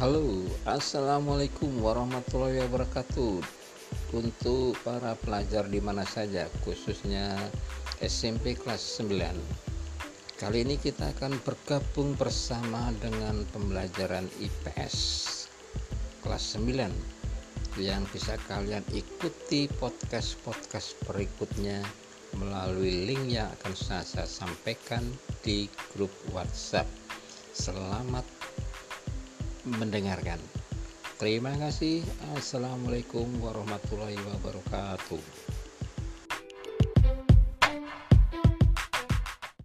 Halo, Assalamualaikum warahmatullahi wabarakatuh. Untuk para pelajar di mana saja, khususnya SMP kelas 9 Kali ini kita akan bergabung bersama dengan pembelajaran IPS kelas 9 Yang bisa kalian ikuti podcast-podcast berikutnya melalui link yang akan saya, sampaikan di grup WhatsApp. Selamat mendengarkan. Terima kasih. Assalamualaikum warahmatullahi wabarakatuh.